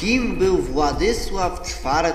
Kim był Władysław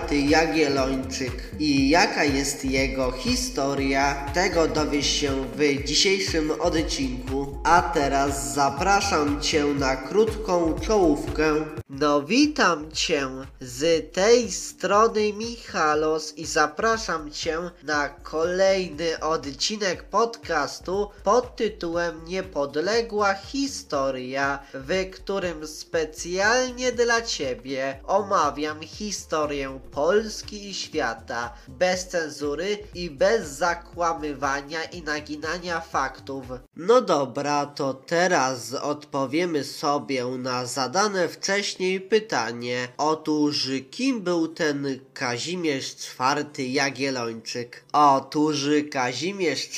IV Jagiellończyk i jaka jest jego historia? Tego dowiesz się w dzisiejszym odcinku. A teraz zapraszam Cię na krótką czołówkę. No witam Cię z tej strony Michalos i zapraszam Cię na kolejny odcinek podcastu pod tytułem Niepodległa Historia, w którym specjalnie dla Ciebie omawiam historię Polski i świata bez cenzury i bez zakłamywania i naginania faktów. No dobra, to teraz odpowiemy sobie na zadane wcześniej pytanie. Otóż kim był ten Kazimierz IV Jagiellończyk? Otóż Kazimierz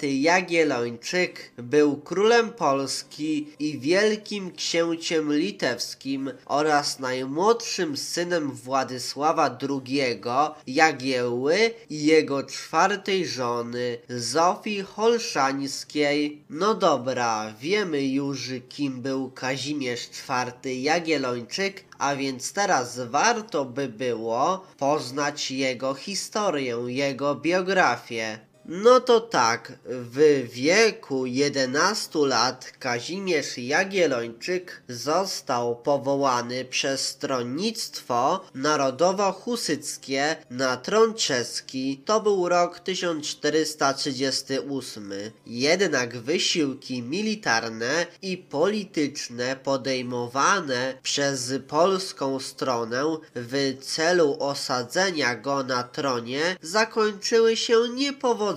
IV Jagiellończyk był królem Polski i wielkim księciem litewskim oraz najmłodszym synem Władysława II Jagiełły i jego czwartej żony Zofii Holszańskiej. No dobra, wiemy już kim był Kazimierz IV Jagiellończyk, a więc teraz warto by było poznać jego historię, jego biografię. No to tak, w wieku 11 lat Kazimierz Jagiellończyk został powołany przez stronnictwo narodowo-husyckie na tron czeski. To był rok 1438. Jednak wysiłki militarne i polityczne podejmowane przez polską stronę w celu osadzenia go na tronie zakończyły się niepowodzeniem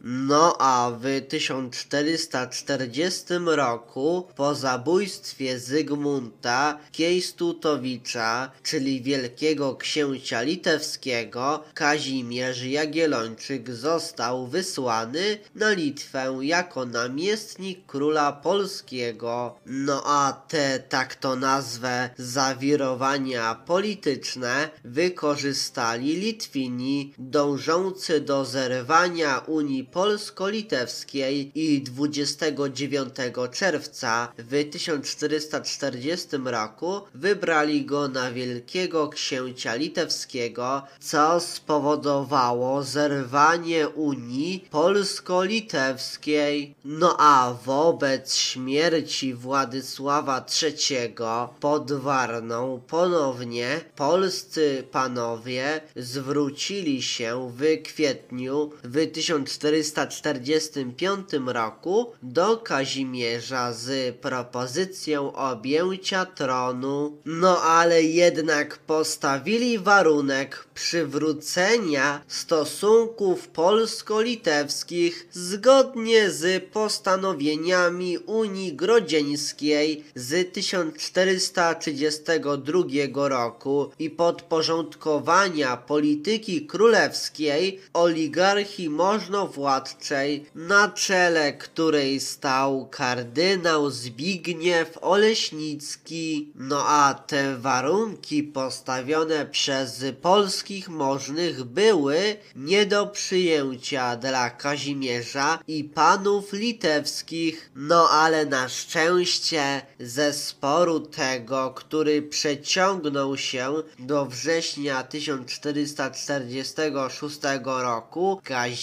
no a w 1440 roku po zabójstwie Zygmunta Kiejstutowicza, czyli wielkiego księcia litewskiego, Kazimierz Jagiellończyk został wysłany na Litwę jako namiestnik króla polskiego. No a te, tak to nazwę, zawirowania polityczne wykorzystali Litwini dążący do zerwania Unii Polsko-Litewskiej i 29 czerwca w 1440 roku wybrali go na wielkiego księcia litewskiego, co spowodowało zerwanie Unii Polsko-Litewskiej. No a wobec śmierci Władysława III pod Warną ponownie polscy panowie zwrócili się w kwietniu w 1445 roku do Kazimierza z propozycją objęcia tronu. No ale jednak postawili warunek przywrócenia stosunków polsko-litewskich zgodnie z postanowieniami Unii Grodzieńskiej z 1432 roku i podporządkowania polityki królewskiej oligarchii możnowładczej, na czele której stał kardynał Zbigniew Oleśnicki. No a te warunki postawione przez polskich możnych były nie do przyjęcia dla Kazimierza i panów litewskich. No ale na szczęście ze sporu tego, który przeciągnął się do września 1446 roku, Kazimierz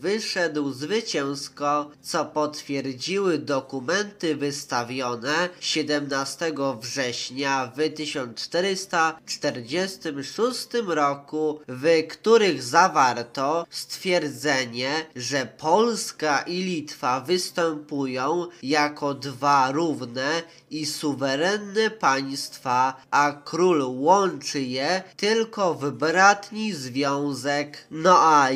wyszedł zwycięsko, co potwierdziły dokumenty wystawione 17 września w 1446 roku, w których zawarto stwierdzenie, że Polska i Litwa występują jako dwa równe i suwerenne państwa, a król łączy je tylko w bratni związek. No a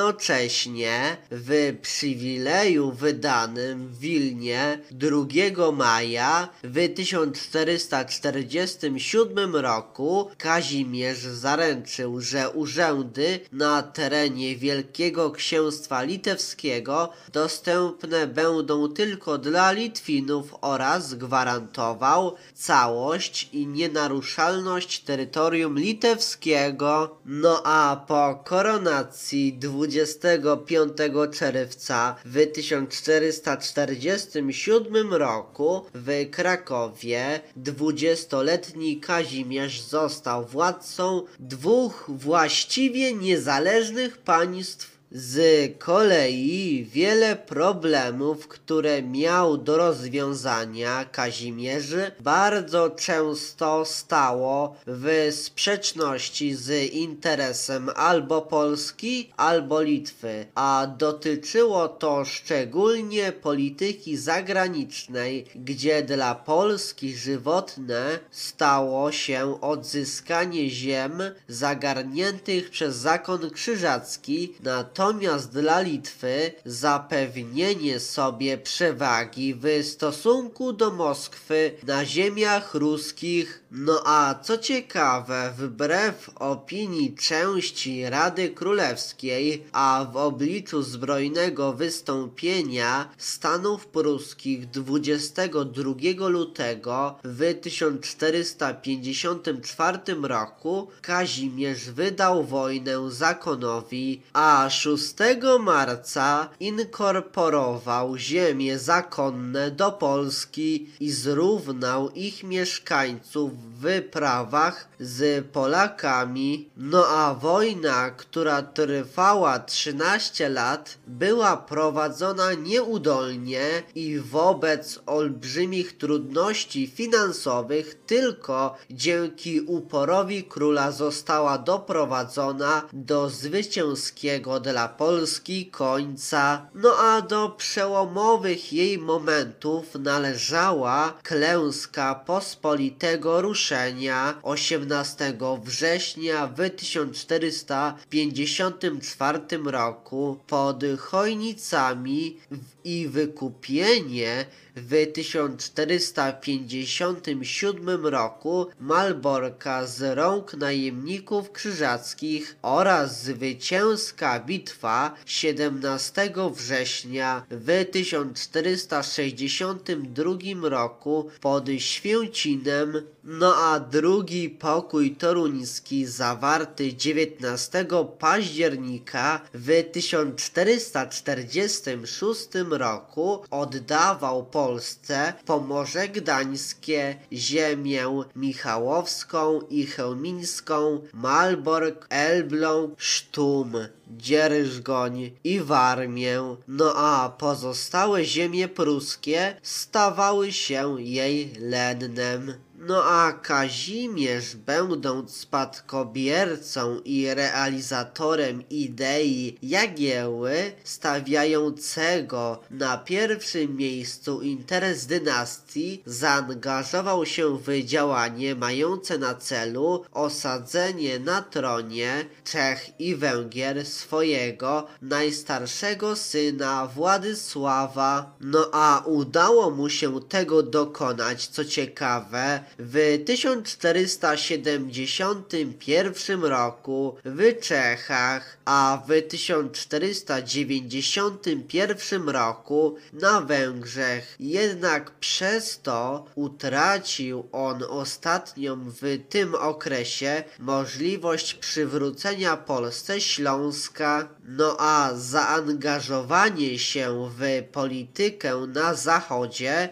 jednocześnie w przywileju wydanym w Wilnie 2 maja w 1447 roku Kazimierz zaręczył, że urzędy na terenie Wielkiego Księstwa Litewskiego dostępne będą tylko dla Litwinów oraz gwarantował całość i nienaruszalność terytorium litewskiego. No a po koronacji 20 25 czerwca w 1447 roku w Krakowie 20-letni Kazimierz został władcą dwóch właściwie niezależnych państw z kolei wiele problemów, które miał do rozwiązania Kazimierzy, bardzo często stało w sprzeczności z interesem albo Polski, albo Litwy, a dotyczyło to szczególnie polityki zagranicznej, gdzie dla Polski żywotne stało się odzyskanie ziem zagarniętych przez zakon krzyżacki na Natomiast dla Litwy zapewnienie sobie przewagi w stosunku do Moskwy na ziemiach ruskich, no a co ciekawe, wbrew opinii części Rady Królewskiej, a w obliczu zbrojnego wystąpienia Stanów Pruskich 22 lutego w 1454 roku Kazimierz wydał wojnę zakonowi, a 6 marca inkorporował ziemie zakonne do Polski i zrównał ich mieszkańców wyprawach z Polakami. No a wojna, która trwała 13 lat, była prowadzona nieudolnie i wobec olbrzymich trudności finansowych tylko dzięki uporowi króla została doprowadzona do zwycięskiego dla Polski końca, no a do przełomowych jej momentów należała klęska pospolitego ruszenia 18 września w 1454 roku pod Chojnicami i wykupienie w 1457 roku Malborka z rąk najemników krzyżackich oraz zwycięska bitwa 17 września w 1462 roku pod Święcinem, no a drugi pokój toruński zawarty 19 października w 1446 roku oddawał Polsce Pomorze Gdańskie, ziemię Michałowską i Chełmińską, Malbork, Elbląg, Sztum, Dzierżgoń i Warmię, no a pozostałe ziemie pruskie stawały się jej lennem. No a Kazimierz, będąc spadkobiercą i realizatorem idei Jagieły, stawiającego na pierwszym miejscu interes dynastii, zaangażował się w działanie mające na celu osadzenie na tronie Czech i Węgier swojego najstarszego syna Władysława. No a udało mu się tego dokonać, co ciekawe, w 1471 roku w Czechach, a w 1491 roku na Węgrzech. Jednak przez to utracił on ostatnią w tym okresie możliwość przywrócenia Polsce Śląska. No a zaangażowanie się w politykę na zachodzie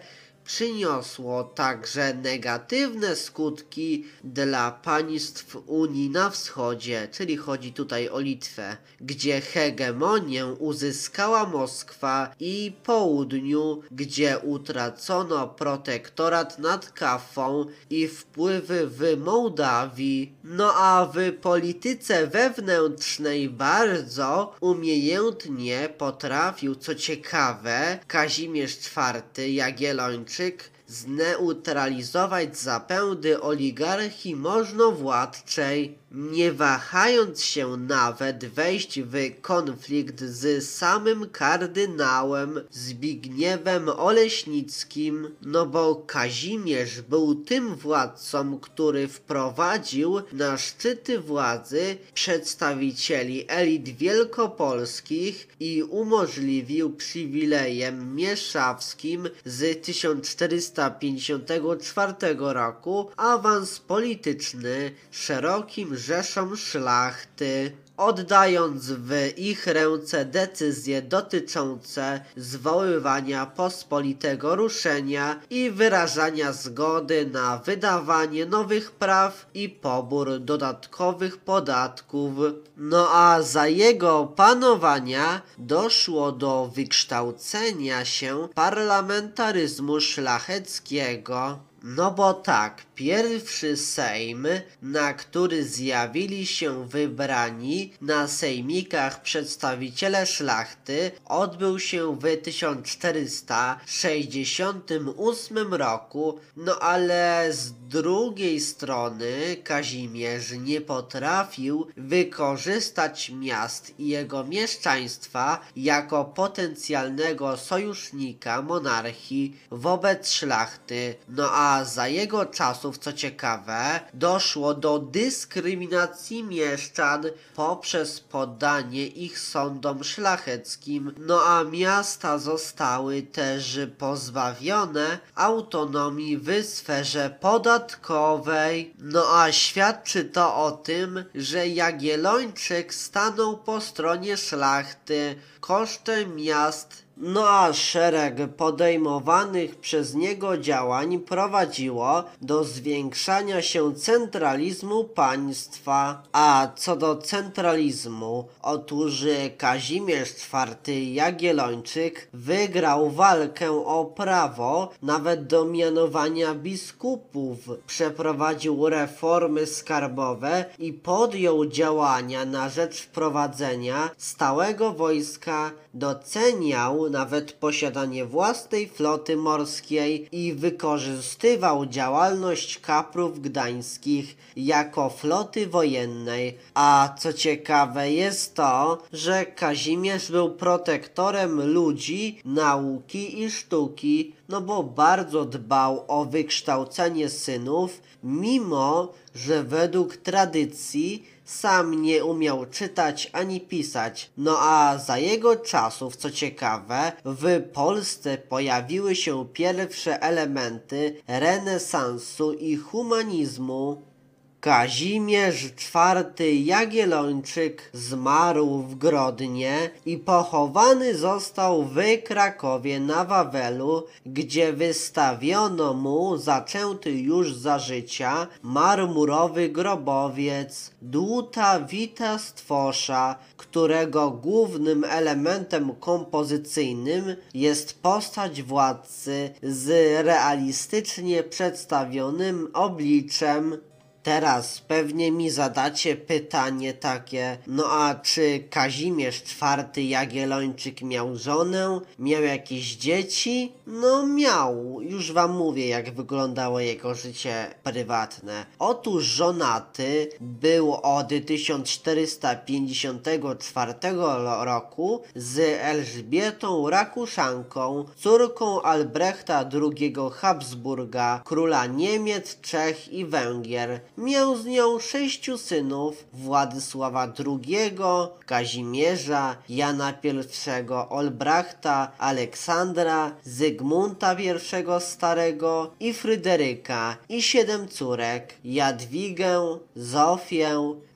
przyniosło także negatywne skutki dla państw Unii na wschodzie, czyli chodzi tutaj o Litwę, gdzie hegemonię uzyskała Moskwa i południu, gdzie utracono protektorat nad Kafą i wpływy w Mołdawii. No a w polityce wewnętrznej bardzo umiejętnie potrafił, co ciekawe, Kazimierz IV Jagiellończyk zneutralizować zapędy oligarchii możnowładczej, nie wahając się nawet wejść w konflikt z samym kardynałem Zbigniewem Oleśnickim, no bo Kazimierz był tym władcą, który wprowadził na szczyty władzy przedstawicieli elit wielkopolskich i umożliwił przywilejem mieszawskim z 1454 roku awans polityczny szerokim rzeszom szlachty, oddając w ich ręce decyzje dotyczące zwoływania pospolitego ruszenia i wyrażania zgody na wydawanie nowych praw i pobór dodatkowych podatków. No a za jego panowania doszło do wykształcenia się parlamentaryzmu szlacheckiego. No bo tak, pierwszy Sejm, na który zjawili się wybrani na sejmikach przedstawiciele szlachty, odbył się w 1468 roku, no ale z drugiej strony Kazimierz nie potrafił wykorzystać miast i jego mieszczaństwa jako potencjalnego sojusznika monarchii wobec szlachty, no a a za jego czasów, co ciekawe, doszło do dyskryminacji mieszczan poprzez poddanie ich sądom szlacheckim, no a miasta zostały też pozbawione autonomii w sferze podatkowej. No a świadczy to o tym, że Jagiellończyk stanął po stronie szlachty kosztem miast no a szereg podejmowanych przez niego działań prowadziło do zwiększania się centralizmu państwa. A co do centralizmu, otóż Kazimierz IV Jagiellończyk wygrał walkę o prawo nawet do mianowania biskupów, przeprowadził reformy skarbowe i podjął działania na rzecz wprowadzenia stałego wojska, doceniał nawet posiadanie własnej floty morskiej i wykorzystywał działalność kaprów gdańskich jako floty wojennej. A co ciekawe jest to, że Kazimierz był protektorem ludzi, nauki i sztuki, no bo bardzo dbał o wykształcenie synów, mimo że według tradycji sam nie umiał czytać ani pisać. No a za jego czasów, co ciekawe, w Polsce pojawiły się pierwsze elementy renesansu i humanizmu. Kazimierz IV Jagiellończyk zmarł w Grodnie i pochowany został w Krakowie na Wawelu, gdzie wystawiono mu zaczęty już za życia marmurowy grobowiec dłuta wita stwosza, którego głównym elementem kompozycyjnym jest postać władcy z realistycznie przedstawionym obliczem Teraz pewnie mi zadacie pytanie takie, no a czy Kazimierz IV Jagiellończyk miał żonę? Miał jakieś dzieci? No miał, już wam mówię jak wyglądało jego życie prywatne. Otóż żonaty był od 1454 roku z Elżbietą Rakuszanką, córką Albrechta II Habsburga, króla Niemiec, Czech i Węgier. Miał z nią sześciu synów Władysława II, Kazimierza, Jana I, Olbrachta, Aleksandra, Zygmunta I Starego i Fryderyka i siedem córek Jadwigę, Zofię,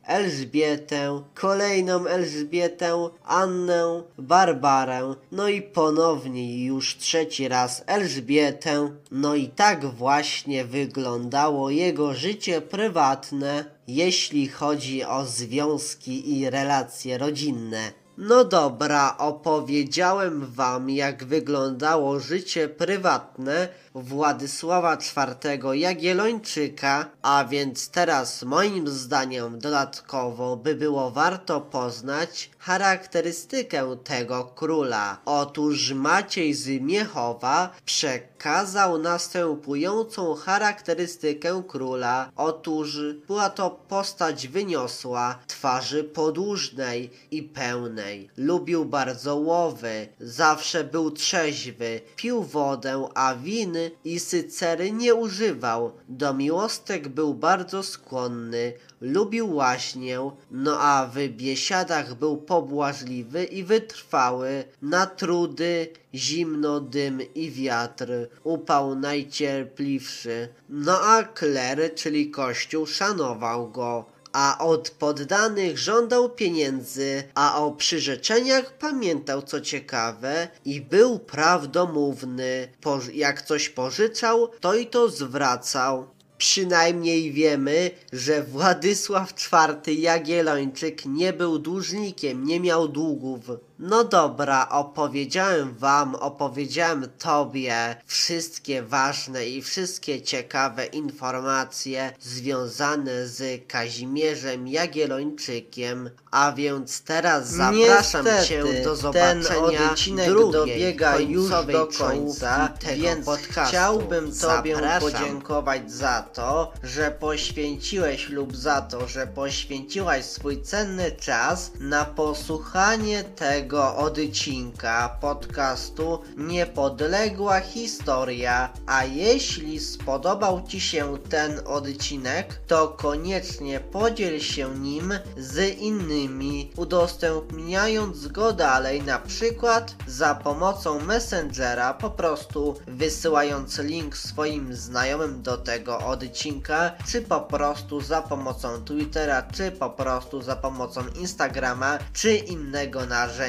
Elżbietę, kolejną Elżbietę, Annę, Barbarę, no i ponownie już trzeci raz Elżbietę. No i tak właśnie wyglądało jego życie prywatne, jeśli chodzi o związki i relacje rodzinne. No dobra, opowiedziałem wam jak wyglądało życie prywatne Władysława IV Jagiellończyka, a więc teraz moim zdaniem dodatkowo by było warto poznać charakterystykę tego króla. Otóż Maciej z Miechowa przekazał następującą charakterystykę króla. Otóż była to postać wyniosła, twarzy podłużnej i pełnej. Lubił bardzo łowy, zawsze był trzeźwy, pił wodę, a winy i sycery nie używał. Do miłostek był bardzo skłonny, lubił łaśnię, no a w biesiadach był pobłażliwy i wytrwały, na trudy, zimno, dym i wiatr, upał najcierpliwszy. No a kler, czyli kościół, szanował go a od poddanych żądał pieniędzy, a o przyrzeczeniach pamiętał co ciekawe i był prawdomówny. Po, jak coś pożyczał, to i to zwracał. Przynajmniej wiemy, że Władysław IV Jagiellończyk nie był dłużnikiem, nie miał długów. No dobra, opowiedziałem wam, opowiedziałem tobie wszystkie ważne i wszystkie ciekawe informacje związane z Kazimierzem Jagiellończykiem, a więc teraz zapraszam Niestety, cię do ten zobaczenia odcinek drugiej, dobiega już do końca końca, tego więc podcastu. chciałbym Tobie Zapraszam. podziękować za to, że poświęciłeś lub za to, że poświęciłaś swój cenny czas na posłuchanie tego odcinka podcastu Niepodległa Historia. A jeśli spodobał Ci się ten odcinek, to koniecznie podziel się nim z innymi, udostępniając go dalej, na przykład za pomocą Messengera, po prostu wysyłając link swoim znajomym do tego odcinka, czy po prostu za pomocą Twittera, czy po prostu za pomocą Instagrama, czy innego